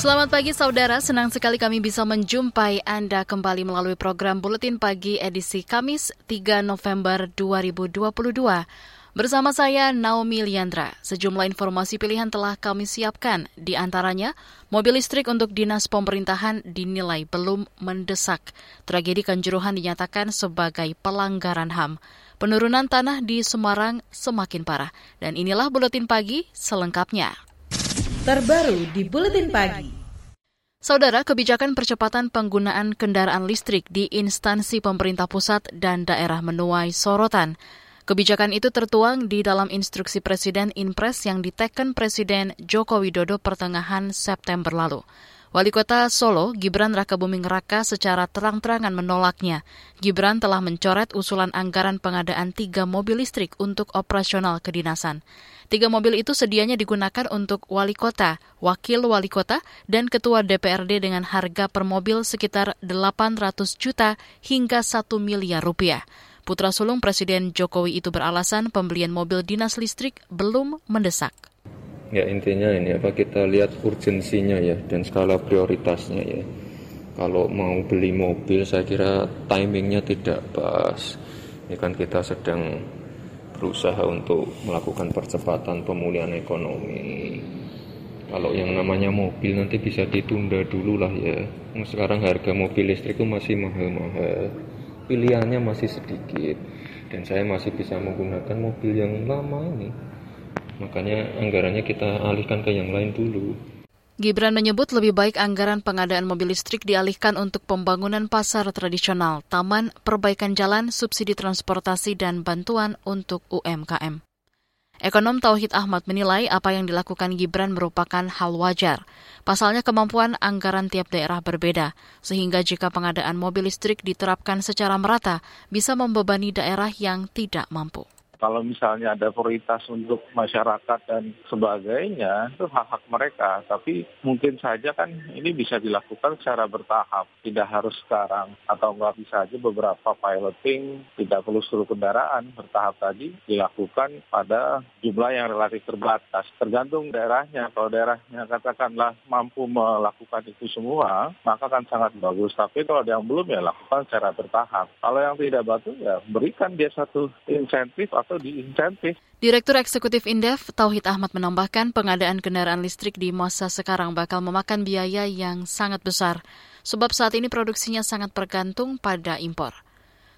Selamat pagi saudara, senang sekali kami bisa menjumpai Anda kembali melalui program Buletin Pagi edisi Kamis 3 November 2022. Bersama saya Naomi Liandra, sejumlah informasi pilihan telah kami siapkan. Di antaranya, mobil listrik untuk dinas pemerintahan dinilai belum mendesak. Tragedi Kanjuruhan dinyatakan sebagai pelanggaran HAM. Penurunan tanah di Semarang semakin parah. Dan inilah Buletin Pagi selengkapnya terbaru di Buletin Pagi. Saudara, kebijakan percepatan penggunaan kendaraan listrik di instansi pemerintah pusat dan daerah menuai sorotan. Kebijakan itu tertuang di dalam instruksi Presiden Inpres yang diteken Presiden Joko Widodo pertengahan September lalu. Wali Kota Solo, Gibran Rakabuming Raka secara terang-terangan menolaknya. Gibran telah mencoret usulan anggaran pengadaan tiga mobil listrik untuk operasional kedinasan. Tiga mobil itu sedianya digunakan untuk wali kota, wakil wali kota, dan ketua DPRD dengan harga per mobil sekitar 800 juta hingga 1 miliar rupiah. Putra sulung Presiden Jokowi itu beralasan pembelian mobil dinas listrik belum mendesak. Ya intinya ini apa kita lihat urgensinya ya dan skala prioritasnya ya. Kalau mau beli mobil saya kira timingnya tidak pas. Ini kan kita sedang berusaha untuk melakukan percepatan pemulihan ekonomi. Kalau yang namanya mobil nanti bisa ditunda dulu lah ya. Sekarang harga mobil listrik itu masih mahal-mahal. Pilihannya masih sedikit. Dan saya masih bisa menggunakan mobil yang lama ini Makanya anggarannya kita alihkan ke yang lain dulu. Gibran menyebut lebih baik anggaran pengadaan mobil listrik dialihkan untuk pembangunan pasar tradisional, taman, perbaikan jalan, subsidi transportasi, dan bantuan untuk UMKM. Ekonom Tauhid Ahmad menilai apa yang dilakukan Gibran merupakan hal wajar. Pasalnya kemampuan anggaran tiap daerah berbeda, sehingga jika pengadaan mobil listrik diterapkan secara merata, bisa membebani daerah yang tidak mampu. Kalau misalnya ada prioritas untuk masyarakat dan sebagainya, itu hak-hak mereka. Tapi mungkin saja kan ini bisa dilakukan secara bertahap, tidak harus sekarang. Atau nggak bisa aja beberapa piloting, tidak perlu seluruh kendaraan bertahap tadi dilakukan pada jumlah yang relatif terbatas. Tergantung daerahnya. Kalau daerahnya katakanlah mampu melakukan itu semua, maka kan sangat bagus. Tapi kalau yang belum ya lakukan secara bertahap. Kalau yang tidak batu ya berikan dia satu insentif atau diinsentif. Direktur Eksekutif Indef, Tauhid Ahmad menambahkan pengadaan kendaraan listrik di masa sekarang bakal memakan biaya yang sangat besar, sebab saat ini produksinya sangat bergantung pada impor.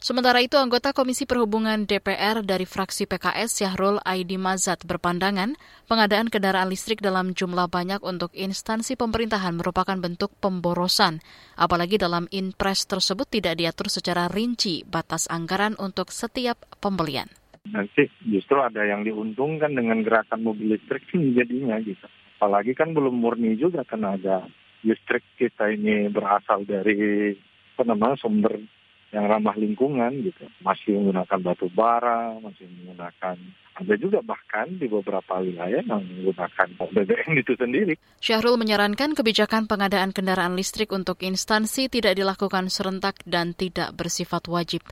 Sementara itu, anggota Komisi Perhubungan DPR dari fraksi PKS Syahrul Aidi Mazat berpandangan pengadaan kendaraan listrik dalam jumlah banyak untuk instansi pemerintahan merupakan bentuk pemborosan, apalagi dalam inpres tersebut tidak diatur secara rinci batas anggaran untuk setiap pembelian nanti justru ada yang diuntungkan dengan gerakan mobil listrik sih jadinya gitu. Apalagi kan belum murni juga tenaga listrik kita ini berasal dari apa namanya sumber yang ramah lingkungan gitu. Masih menggunakan batu bara, masih menggunakan ada juga bahkan di beberapa wilayah yang menggunakan BBM itu sendiri. Syahrul menyarankan kebijakan pengadaan kendaraan listrik untuk instansi tidak dilakukan serentak dan tidak bersifat wajib.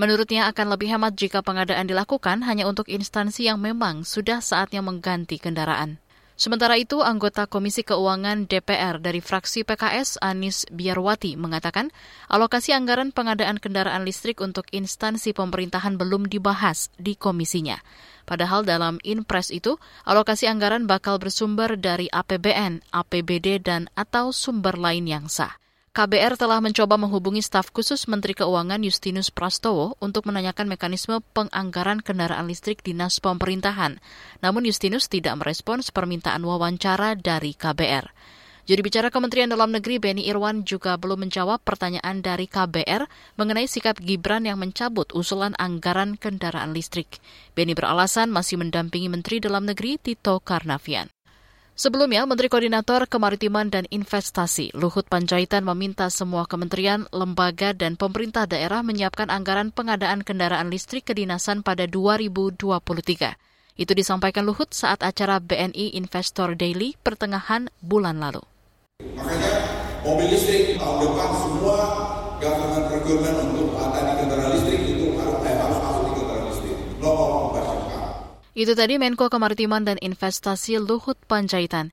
Menurutnya akan lebih hemat jika pengadaan dilakukan hanya untuk instansi yang memang sudah saatnya mengganti kendaraan. Sementara itu, anggota Komisi Keuangan DPR dari fraksi PKS Anis Biarwati mengatakan alokasi anggaran pengadaan kendaraan listrik untuk instansi pemerintahan belum dibahas di komisinya. Padahal dalam Inpres itu, alokasi anggaran bakal bersumber dari APBN, APBD, dan atau sumber lain yang sah. KBR telah mencoba menghubungi staf khusus Menteri Keuangan Justinus Prastowo untuk menanyakan mekanisme penganggaran kendaraan listrik dinas pemerintahan. Namun Justinus tidak merespons permintaan wawancara dari KBR. Juru bicara Kementerian Dalam Negeri Beni Irwan juga belum menjawab pertanyaan dari KBR mengenai sikap Gibran yang mencabut usulan anggaran kendaraan listrik. Beni beralasan masih mendampingi Menteri Dalam Negeri Tito Karnavian. Sebelumnya, Menteri Koordinator Kemaritiman dan Investasi Luhut Panjaitan meminta semua kementerian, lembaga, dan pemerintah daerah menyiapkan anggaran pengadaan kendaraan listrik kedinasan pada 2023. Itu disampaikan Luhut saat acara BNI Investor Daily pertengahan bulan lalu. Makanya mobil listrik tahun depan semua government procurement untuk kendaraan listrik itu harus eh, harus masuk di kendaraan listrik. No itu tadi Menko Kemaritiman dan Investasi Luhut Panjaitan.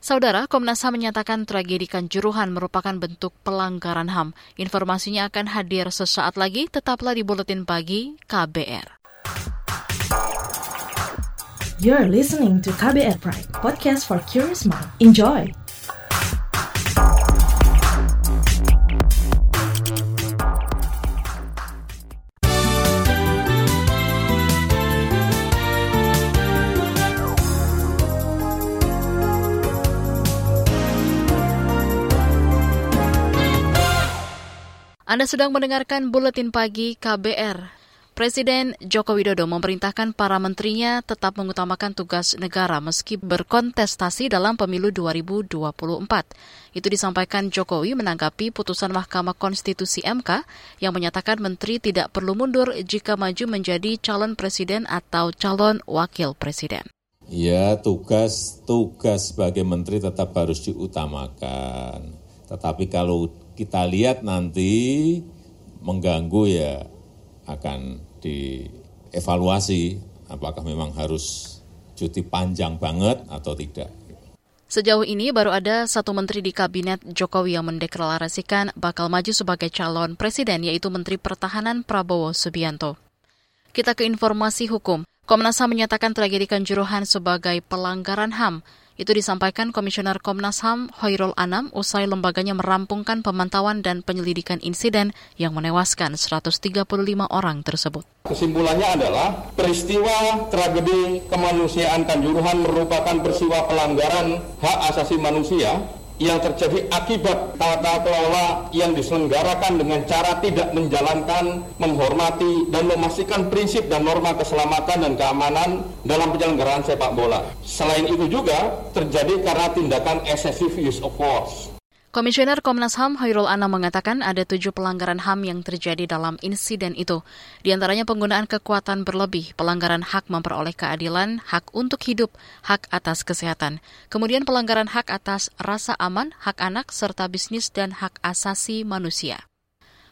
Saudara, Komnas HAM menyatakan tragedi Kanjuruhan merupakan bentuk pelanggaran HAM. Informasinya akan hadir sesaat lagi, tetaplah di Buletin Pagi KBR. You're listening to KBR Pride, podcast for curious mind. Enjoy! Anda sedang mendengarkan buletin pagi KBR. Presiden Joko Widodo memerintahkan para menterinya tetap mengutamakan tugas negara meski berkontestasi dalam pemilu 2024. Itu disampaikan Jokowi menanggapi putusan Mahkamah Konstitusi MK yang menyatakan menteri tidak perlu mundur jika maju menjadi calon presiden atau calon wakil presiden. Ya, tugas tugas sebagai menteri tetap harus diutamakan. Tetapi kalau kita lihat nanti mengganggu ya akan dievaluasi apakah memang harus cuti panjang banget atau tidak. Sejauh ini baru ada satu menteri di kabinet Jokowi yang mendeklarasikan bakal maju sebagai calon presiden yaitu Menteri Pertahanan Prabowo Subianto. Kita ke informasi hukum. Komnas HAM menyatakan tragedi Kanjuruhan sebagai pelanggaran HAM. Itu disampaikan Komisioner Komnas HAM Hoirul Anam usai lembaganya merampungkan pemantauan dan penyelidikan insiden yang menewaskan 135 orang tersebut. Kesimpulannya adalah peristiwa tragedi kemanusiaan Kanjuruhan merupakan peristiwa pelanggaran hak asasi manusia yang terjadi akibat tata kelola yang diselenggarakan dengan cara tidak menjalankan, menghormati, dan memastikan prinsip dan norma keselamatan dan keamanan dalam penyelenggaraan sepak bola. Selain itu juga terjadi karena tindakan excessive use of force. Komisioner Komnas HAM Hairul Anam mengatakan ada tujuh pelanggaran HAM yang terjadi dalam insiden itu. Di antaranya penggunaan kekuatan berlebih, pelanggaran hak memperoleh keadilan, hak untuk hidup, hak atas kesehatan. Kemudian pelanggaran hak atas rasa aman, hak anak, serta bisnis dan hak asasi manusia.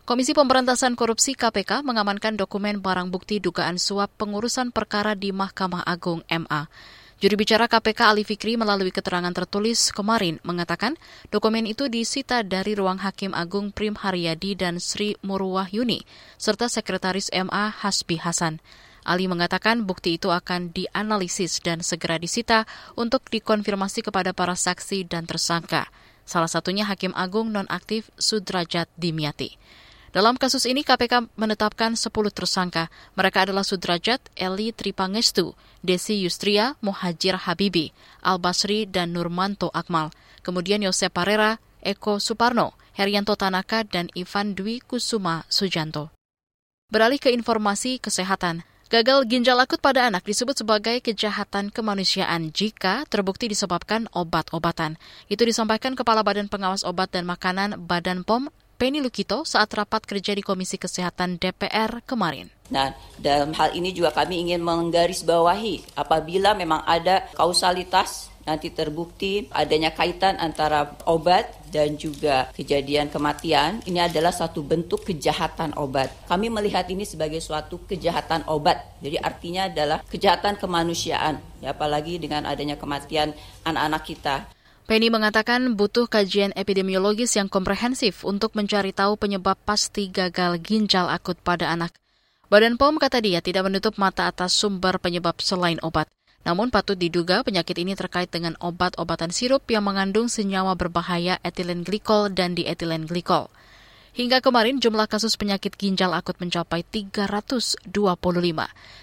Komisi Pemberantasan Korupsi KPK mengamankan dokumen barang bukti dugaan suap pengurusan perkara di Mahkamah Agung MA. Juru bicara KPK Ali Fikri melalui keterangan tertulis kemarin mengatakan dokumen itu disita dari ruang Hakim Agung Prim Haryadi dan Sri Murwahyuni serta Sekretaris MA Hasbi Hasan. Ali mengatakan bukti itu akan dianalisis dan segera disita untuk dikonfirmasi kepada para saksi dan tersangka. Salah satunya Hakim Agung nonaktif Sudrajat Dimyati. Dalam kasus ini KPK menetapkan 10 tersangka. Mereka adalah Sudrajat, Eli Tripangestu, Desi Yustria, Muhajir Habibi, Al Basri, dan Nurmanto Akmal. Kemudian Yosep Parera, Eko Suparno, Herianto Tanaka, dan Ivan Dwi Kusuma Sujanto. Beralih ke informasi kesehatan. Gagal ginjal akut pada anak disebut sebagai kejahatan kemanusiaan jika terbukti disebabkan obat-obatan. Itu disampaikan Kepala Badan Pengawas Obat dan Makanan Badan POM Penny Lukito saat rapat kerja di Komisi Kesehatan DPR kemarin. Nah, dalam hal ini juga kami ingin menggarisbawahi apabila memang ada kausalitas nanti terbukti adanya kaitan antara obat dan juga kejadian kematian, ini adalah satu bentuk kejahatan obat. Kami melihat ini sebagai suatu kejahatan obat. Jadi artinya adalah kejahatan kemanusiaan, ya, apalagi dengan adanya kematian anak-anak kita. Penny mengatakan butuh kajian epidemiologis yang komprehensif untuk mencari tahu penyebab pasti gagal ginjal akut pada anak. Badan POM kata dia tidak menutup mata atas sumber penyebab selain obat. Namun patut diduga penyakit ini terkait dengan obat-obatan sirup yang mengandung senyawa berbahaya etilen glikol dan dietilen glikol. Hingga kemarin jumlah kasus penyakit ginjal akut mencapai 325.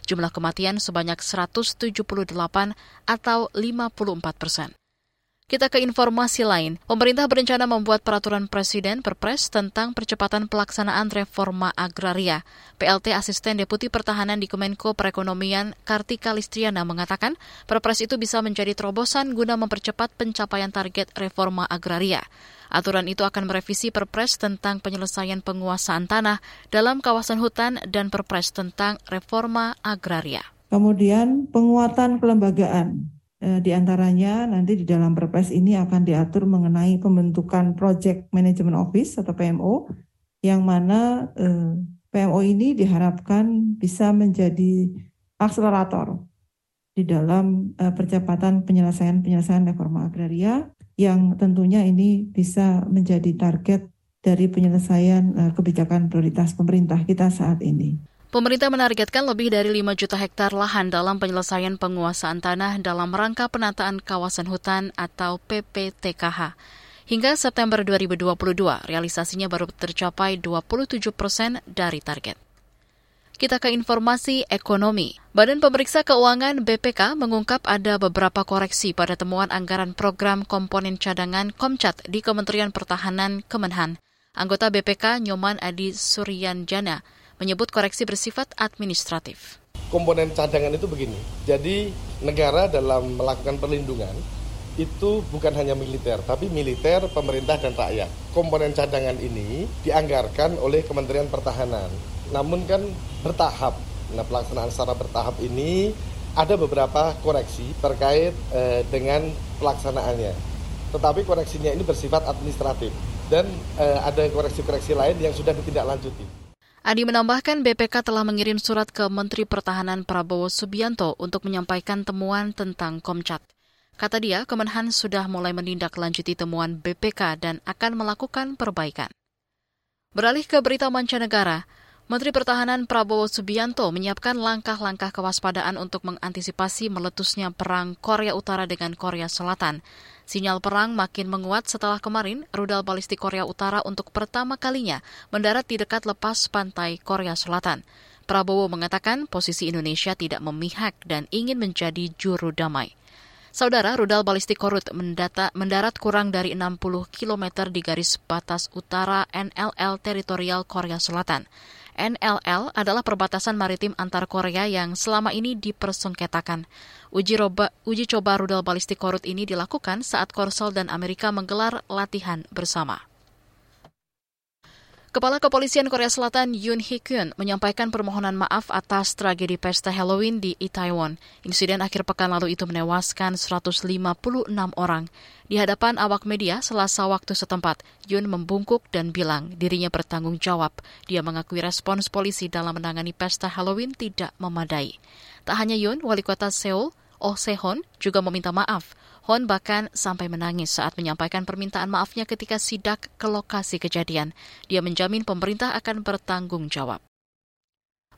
Jumlah kematian sebanyak 178 atau 54 persen. Kita ke informasi lain. Pemerintah berencana membuat peraturan presiden perpres tentang percepatan pelaksanaan reforma agraria. PLT Asisten Deputi Pertahanan di Kemenko Perekonomian Kartika Listriana mengatakan perpres itu bisa menjadi terobosan guna mempercepat pencapaian target reforma agraria. Aturan itu akan merevisi perpres tentang penyelesaian penguasaan tanah dalam kawasan hutan dan perpres tentang reforma agraria. Kemudian penguatan kelembagaan di antaranya nanti di dalam Perpres ini akan diatur mengenai pembentukan Project Management Office atau PMO yang mana eh, PMO ini diharapkan bisa menjadi akselerator di dalam eh, percepatan penyelesaian-penyelesaian reforma agraria yang tentunya ini bisa menjadi target dari penyelesaian kebijakan prioritas pemerintah kita saat ini. Pemerintah menargetkan lebih dari 5 juta hektar lahan dalam penyelesaian penguasaan tanah dalam rangka penataan kawasan hutan atau PPTKH. Hingga September 2022, realisasinya baru tercapai 27 persen dari target. Kita ke informasi ekonomi. Badan Pemeriksa Keuangan BPK mengungkap ada beberapa koreksi pada temuan anggaran program komponen cadangan Komcat di Kementerian Pertahanan Kemenhan. Anggota BPK Nyoman Adi Suryanjana menyebut koreksi bersifat administratif. Komponen cadangan itu begini, jadi negara dalam melakukan perlindungan itu bukan hanya militer, tapi militer, pemerintah, dan rakyat. Komponen cadangan ini dianggarkan oleh Kementerian Pertahanan. Namun kan bertahap. Nah pelaksanaan secara bertahap ini ada beberapa koreksi terkait eh, dengan pelaksanaannya. Tetapi koreksinya ini bersifat administratif dan eh, ada koreksi-koreksi lain yang sudah ditindaklanjuti. Adi menambahkan BPK telah mengirim surat ke Menteri Pertahanan Prabowo Subianto untuk menyampaikan temuan tentang Komcat. Kata dia, Kemenhan sudah mulai menindaklanjuti temuan BPK dan akan melakukan perbaikan. Beralih ke berita mancanegara, Menteri Pertahanan Prabowo Subianto menyiapkan langkah-langkah kewaspadaan untuk mengantisipasi meletusnya perang Korea Utara dengan Korea Selatan. Sinyal perang makin menguat setelah kemarin rudal balistik Korea Utara untuk pertama kalinya mendarat di dekat lepas pantai Korea Selatan. Prabowo mengatakan posisi Indonesia tidak memihak dan ingin menjadi juru damai. Saudara, rudal balistik Korut mendata, mendarat kurang dari 60 km di garis batas utara NLL teritorial Korea Selatan. NLL adalah perbatasan maritim antar Korea yang selama ini dipersengketakan. Uji, roba, uji coba rudal balistik Korut ini dilakukan saat Korsel dan Amerika menggelar latihan bersama. Kepala Kepolisian Korea Selatan Yoon Hee Kyun menyampaikan permohonan maaf atas tragedi pesta Halloween di Itaewon. Insiden akhir pekan lalu itu menewaskan 156 orang. Di hadapan awak media selasa waktu setempat, Yoon membungkuk dan bilang dirinya bertanggung jawab. Dia mengakui respons polisi dalam menangani pesta Halloween tidak memadai. Tak hanya Yoon, wali kota Seoul, Oh Sehon juga meminta maaf. Hon bahkan sampai menangis saat menyampaikan permintaan maafnya ketika sidak ke lokasi kejadian. Dia menjamin pemerintah akan bertanggung jawab.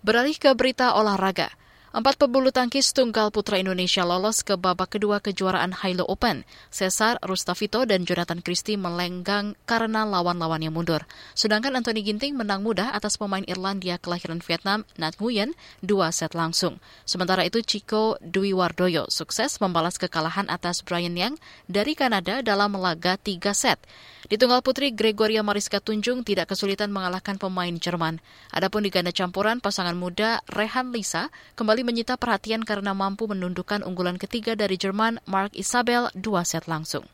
Beralih ke berita olahraga. Empat pebulu tangkis tunggal putra Indonesia lolos ke babak kedua kejuaraan Hilo Open. Cesar, Rustavito, dan Jonathan Christie melenggang karena lawan-lawan yang mundur. Sedangkan Anthony Ginting menang mudah atas pemain Irlandia kelahiran Vietnam, Nat Nguyen, dua set langsung. Sementara itu Chico Dwi Wardoyo sukses membalas kekalahan atas Brian Yang dari Kanada dalam laga tiga set. Di tunggal putri, Gregoria Mariska Tunjung tidak kesulitan mengalahkan pemain Jerman. Adapun di ganda campuran, pasangan muda Rehan Lisa kembali menyita perhatian karena mampu menundukkan unggulan ketiga dari Jerman, Mark Isabel, dua set langsung.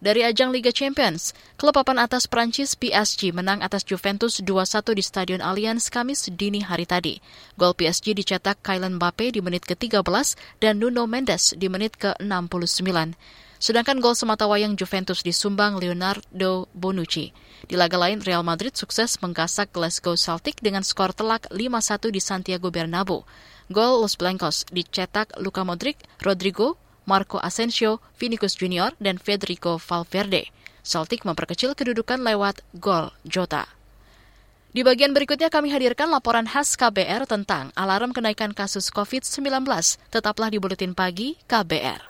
Dari ajang Liga Champions, klub papan atas Prancis PSG menang atas Juventus 2-1 di Stadion Allianz Kamis dini hari tadi. Gol PSG dicetak Kylian Mbappe di menit ke-13 dan Nuno Mendes di menit ke-69. Sedangkan gol semata wayang Juventus disumbang Leonardo Bonucci. Di laga lain, Real Madrid sukses menggasak Glasgow Celtic dengan skor telak 5-1 di Santiago Bernabeu. Gol Los Blancos dicetak Luka Modric, Rodrigo, Marco Asensio, Vinicius Junior, dan Federico Valverde. Celtic memperkecil kedudukan lewat gol Jota. Di bagian berikutnya kami hadirkan laporan khas KBR tentang alarm kenaikan kasus COVID-19. Tetaplah di Buletin Pagi KBR.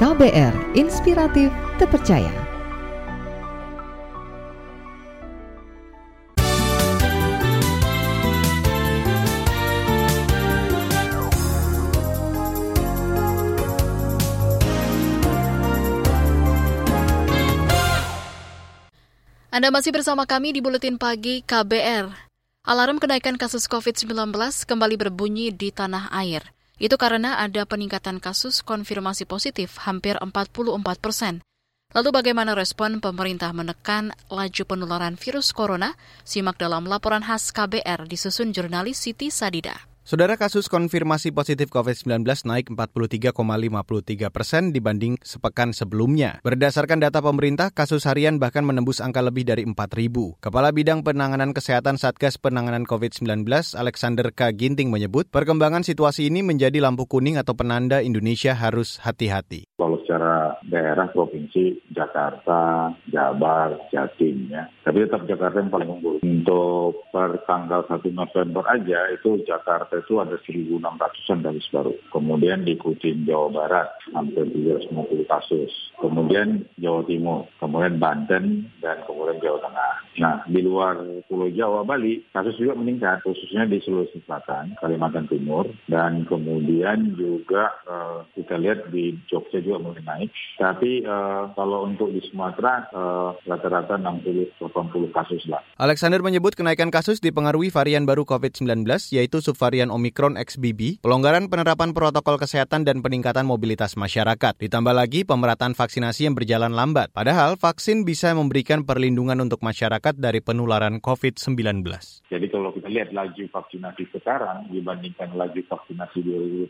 KBR Inspiratif Terpercaya. Anda masih bersama kami di Buletin Pagi KBR. Alarm kenaikan kasus COVID-19 kembali berbunyi di tanah air. Itu karena ada peningkatan kasus konfirmasi positif hampir 44 persen. Lalu bagaimana respon pemerintah menekan laju penularan virus corona? Simak dalam laporan khas KBR disusun jurnalis Siti Sadida. Saudara kasus konfirmasi positif COVID-19 naik 43,53 persen dibanding sepekan sebelumnya. Berdasarkan data pemerintah, kasus harian bahkan menembus angka lebih dari 4 ribu. Kepala Bidang Penanganan Kesehatan Satgas Penanganan COVID-19, Alexander K. Ginting menyebut, perkembangan situasi ini menjadi lampu kuning atau penanda Indonesia harus hati-hati. Secara daerah, provinsi, Jakarta, Jabar, Jatim ya. Tapi tetap Jakarta yang paling unggul. Untuk per tanggal 1 November aja itu Jakarta Jakarta itu ada 1.600-an kasus baru. Kemudian diikuti Jawa Barat, hampir 350 kasus. Kemudian Jawa Timur, kemudian Banten, dan kemudian Jawa Tengah. Nah, di luar Pulau Jawa, Bali, kasus juga meningkat, khususnya di Sulawesi Selatan, Kalimantan Timur, dan kemudian juga uh, kita lihat di Jogja juga mulai naik. Tapi uh, kalau untuk di Sumatera, uh, rata-rata 60-80 kasus lah. Alexander menyebut kenaikan kasus dipengaruhi varian baru COVID-19, yaitu subvarian varian Omikron XBB, pelonggaran penerapan protokol kesehatan dan peningkatan mobilitas masyarakat. Ditambah lagi pemerataan vaksinasi yang berjalan lambat. Padahal vaksin bisa memberikan perlindungan untuk masyarakat dari penularan COVID-19. Jadi kalau kita lihat laju vaksinasi sekarang dibandingkan laju vaksinasi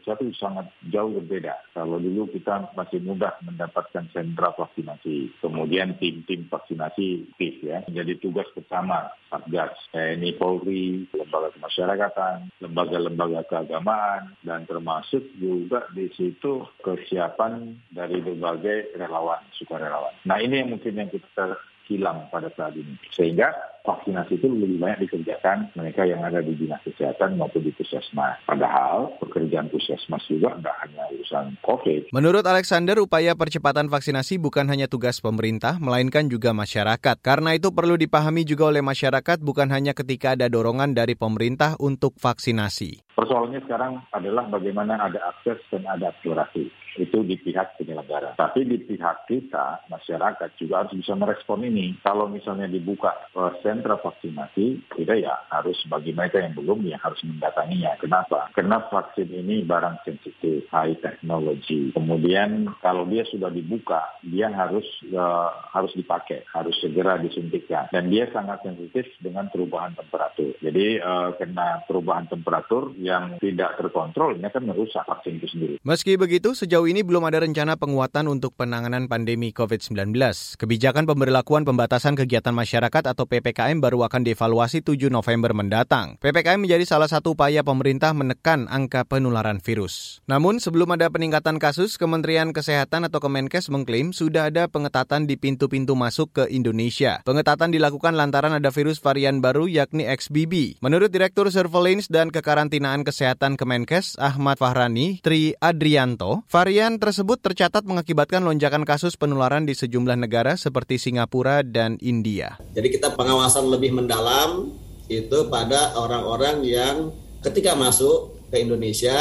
2021 sangat jauh berbeda. Kalau dulu kita masih mudah mendapatkan sentra vaksinasi, kemudian tim-tim vaksinasi PIS ya, menjadi tugas bersama Satgas, TNI Polri, lembaga kemasyarakatan, lembaga lembaga keagamaan dan termasuk juga di situ kesiapan dari berbagai relawan, sukarelawan. Nah ini yang mungkin yang kita hilang pada saat ini. Sehingga vaksinasi itu lebih banyak dikerjakan mereka yang ada di dinas kesehatan maupun di puskesmas. Padahal pekerjaan puskesmas juga tidak hanya urusan COVID. Menurut Alexander, upaya percepatan vaksinasi bukan hanya tugas pemerintah, melainkan juga masyarakat. Karena itu perlu dipahami juga oleh masyarakat bukan hanya ketika ada dorongan dari pemerintah untuk vaksinasi. Persoalannya sekarang adalah bagaimana ada akses dan ada aspirasi. Itu di pihak penyelenggara. Tapi di pihak kita, masyarakat juga harus bisa merespon ini. Kalau misalnya dibuka uh, sentra vaksinasi, kita ya harus bagi mereka yang belum ya harus mendatanginya. Kenapa? Karena vaksin ini barang sensitif, high technology. Kemudian kalau dia sudah dibuka, dia harus uh, harus dipakai, harus segera disuntikkan. Dan dia sangat sensitif dengan perubahan temperatur. Jadi uh, kena perubahan temperatur yang tidak terkontrol ini akan merusak vaksin itu sendiri. Meski begitu, sejauh ini belum ada rencana penguatan untuk penanganan pandemi COVID-19. Kebijakan pemberlakuan pembatasan kegiatan masyarakat atau PPKM baru akan dievaluasi 7 November mendatang. PPKM menjadi salah satu upaya pemerintah menekan angka penularan virus. Namun, sebelum ada peningkatan kasus, Kementerian Kesehatan atau Kemenkes mengklaim sudah ada pengetatan di pintu-pintu masuk ke Indonesia. Pengetatan dilakukan lantaran ada virus varian baru yakni XBB. Menurut Direktur Surveillance dan Kekarantinaan Kesehatan Kemenkes Ahmad Fahrani Tri Adrianto, varian tersebut tercatat mengakibatkan lonjakan kasus penularan di sejumlah negara seperti Singapura dan India. Jadi kita pengawasan lebih mendalam itu pada orang-orang yang ketika masuk ke Indonesia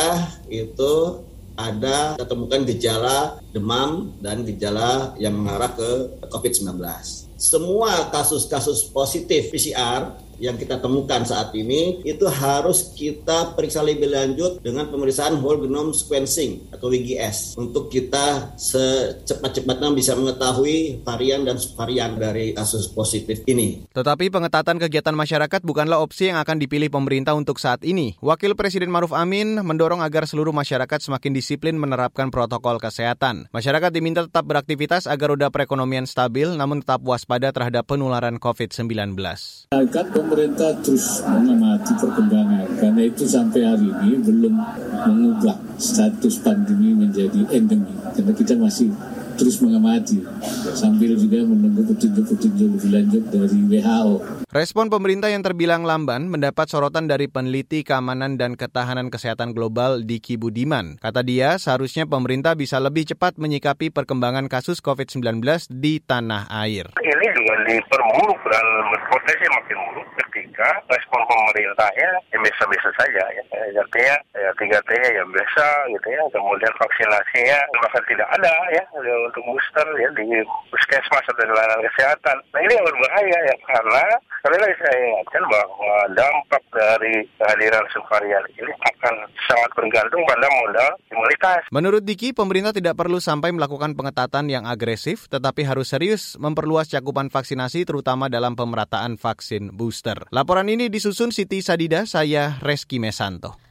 itu ada ditemukan gejala demam dan gejala yang mengarah ke COVID-19. Semua kasus-kasus positif PCR yang kita temukan saat ini itu harus kita periksa lebih lanjut dengan pemeriksaan whole genome sequencing atau WGS untuk kita secepat-cepatnya bisa mengetahui varian dan subvarian dari kasus positif ini. Tetapi pengetatan kegiatan masyarakat bukanlah opsi yang akan dipilih pemerintah untuk saat ini. Wakil Presiden Maruf Amin mendorong agar seluruh masyarakat semakin disiplin menerapkan protokol kesehatan. Masyarakat diminta tetap beraktivitas agar roda perekonomian stabil namun tetap waspada terhadap penularan COVID-19. Agar pemerintah terus mengamati perkembangan. Karena itu sampai hari ini belum mengubah status pandemi menjadi endemi. Karena kita masih terus mengamati sambil juga menunggu petunjuk-petunjuk lebih lanjut dari WHO. Respon pemerintah yang terbilang lamban mendapat sorotan dari peneliti keamanan dan ketahanan kesehatan global Diki Budiman. Kata dia, seharusnya pemerintah bisa lebih cepat menyikapi perkembangan kasus COVID-19 di tanah air. Ini juga diperburuk dan berpotensi makin buruk ketika respon pemerintahnya ya biasa-biasa saja ya. Artinya ya 3T ya biasa gitu ya. Kemudian vaksinasinya bahkan tidak ada ya untuk booster ya di puskesmas atau di layanan kesehatan. Nah ini yang berbahaya ya karena sekali lagi saya ingatkan bahwa dampak dari kehadiran subvarian ini akan sangat bergantung pada modal imunitas. Menurut Diki, pemerintah tidak perlu sampai melakukan pengetatan yang agresif, tetapi harus serius memperluas cakupan vaksinasi terutama dalam pemerataan vaksin booster. Laporan ini disusun Siti Sadida, saya Reski Mesanto.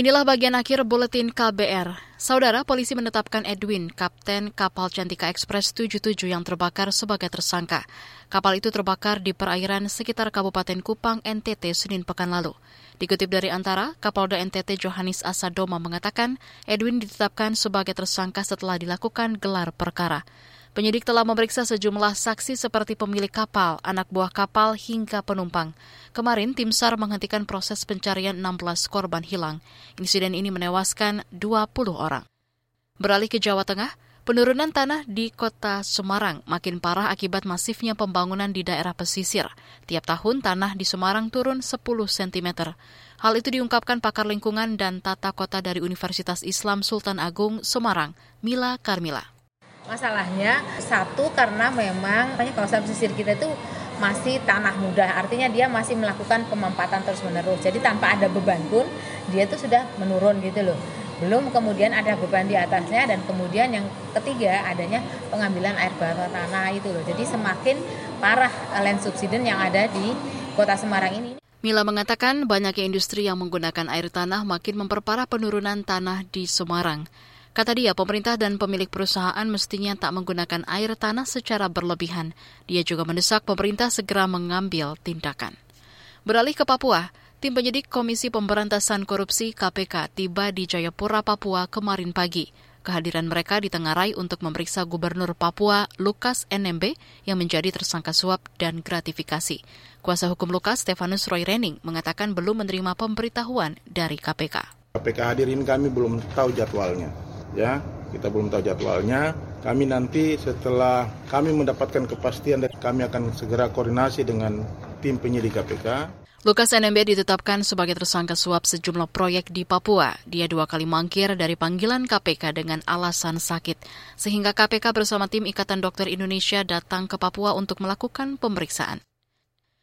Inilah bagian akhir buletin KBR. Saudara, polisi menetapkan Edwin, kapten kapal Cantika Express 77 yang terbakar sebagai tersangka. Kapal itu terbakar di perairan sekitar Kabupaten Kupang, NTT, Senin pekan lalu. Dikutip dari Antara, Kapolda NTT Johannes Asadoma mengatakan Edwin ditetapkan sebagai tersangka setelah dilakukan gelar perkara. Penyidik telah memeriksa sejumlah saksi seperti pemilik kapal, anak buah kapal, hingga penumpang. Kemarin, tim SAR menghentikan proses pencarian 16 korban hilang. Insiden ini menewaskan 20 orang. Beralih ke Jawa Tengah, penurunan tanah di kota Semarang makin parah akibat masifnya pembangunan di daerah pesisir. Tiap tahun tanah di Semarang turun 10 cm. Hal itu diungkapkan pakar lingkungan dan tata kota dari Universitas Islam Sultan Agung, Semarang, Mila Karmila. Masalahnya satu karena memang kawasan pesisir kita itu masih tanah muda, artinya dia masih melakukan pemampatan terus menerus. Jadi tanpa ada beban pun dia itu sudah menurun gitu loh. Belum kemudian ada beban di atasnya dan kemudian yang ketiga adanya pengambilan air bawah tanah itu loh. Jadi semakin parah land subsidence yang ada di Kota Semarang ini. Mila mengatakan banyaknya industri yang menggunakan air tanah makin memperparah penurunan tanah di Semarang. Kata dia, pemerintah dan pemilik perusahaan mestinya tak menggunakan air tanah secara berlebihan. Dia juga mendesak pemerintah segera mengambil tindakan. Beralih ke Papua, tim penyidik Komisi Pemberantasan Korupsi KPK tiba di Jayapura, Papua kemarin pagi. Kehadiran mereka ditengarai untuk memeriksa Gubernur Papua Lukas NMB yang menjadi tersangka suap dan gratifikasi. Kuasa hukum Lukas, Stefanus Roy Rening, mengatakan belum menerima pemberitahuan dari KPK. KPK hadirin kami belum tahu jadwalnya ya kita belum tahu jadwalnya kami nanti setelah kami mendapatkan kepastian dan kami akan segera koordinasi dengan tim penyidik KPK Lukas NMB ditetapkan sebagai tersangka suap sejumlah proyek di Papua. Dia dua kali mangkir dari panggilan KPK dengan alasan sakit. Sehingga KPK bersama tim Ikatan Dokter Indonesia datang ke Papua untuk melakukan pemeriksaan.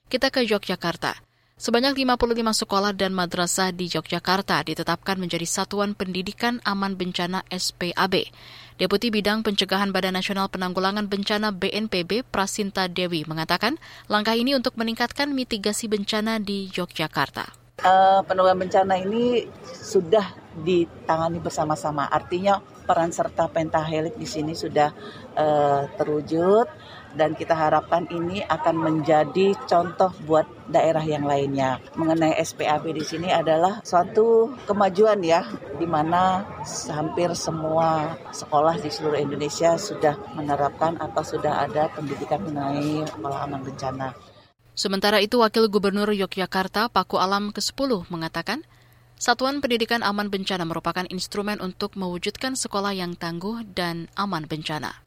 Kita ke Yogyakarta. Sebanyak 55 sekolah dan madrasah di Yogyakarta ditetapkan menjadi Satuan Pendidikan Aman Bencana SPAB. Deputi Bidang Pencegahan Badan Nasional Penanggulangan Bencana BNPB Prasinta Dewi mengatakan langkah ini untuk meningkatkan mitigasi bencana di Yogyakarta. Uh, penanggulangan bencana ini sudah ditangani bersama-sama. Artinya peran serta pentahelik di sini sudah uh, terwujud dan kita harapkan ini akan menjadi contoh buat daerah yang lainnya. Mengenai SPAB di sini adalah suatu kemajuan ya, di mana hampir semua sekolah di seluruh Indonesia sudah menerapkan atau sudah ada pendidikan mengenai pengalaman bencana. Sementara itu, Wakil Gubernur Yogyakarta Paku Alam ke-10 mengatakan, Satuan Pendidikan Aman Bencana merupakan instrumen untuk mewujudkan sekolah yang tangguh dan aman bencana.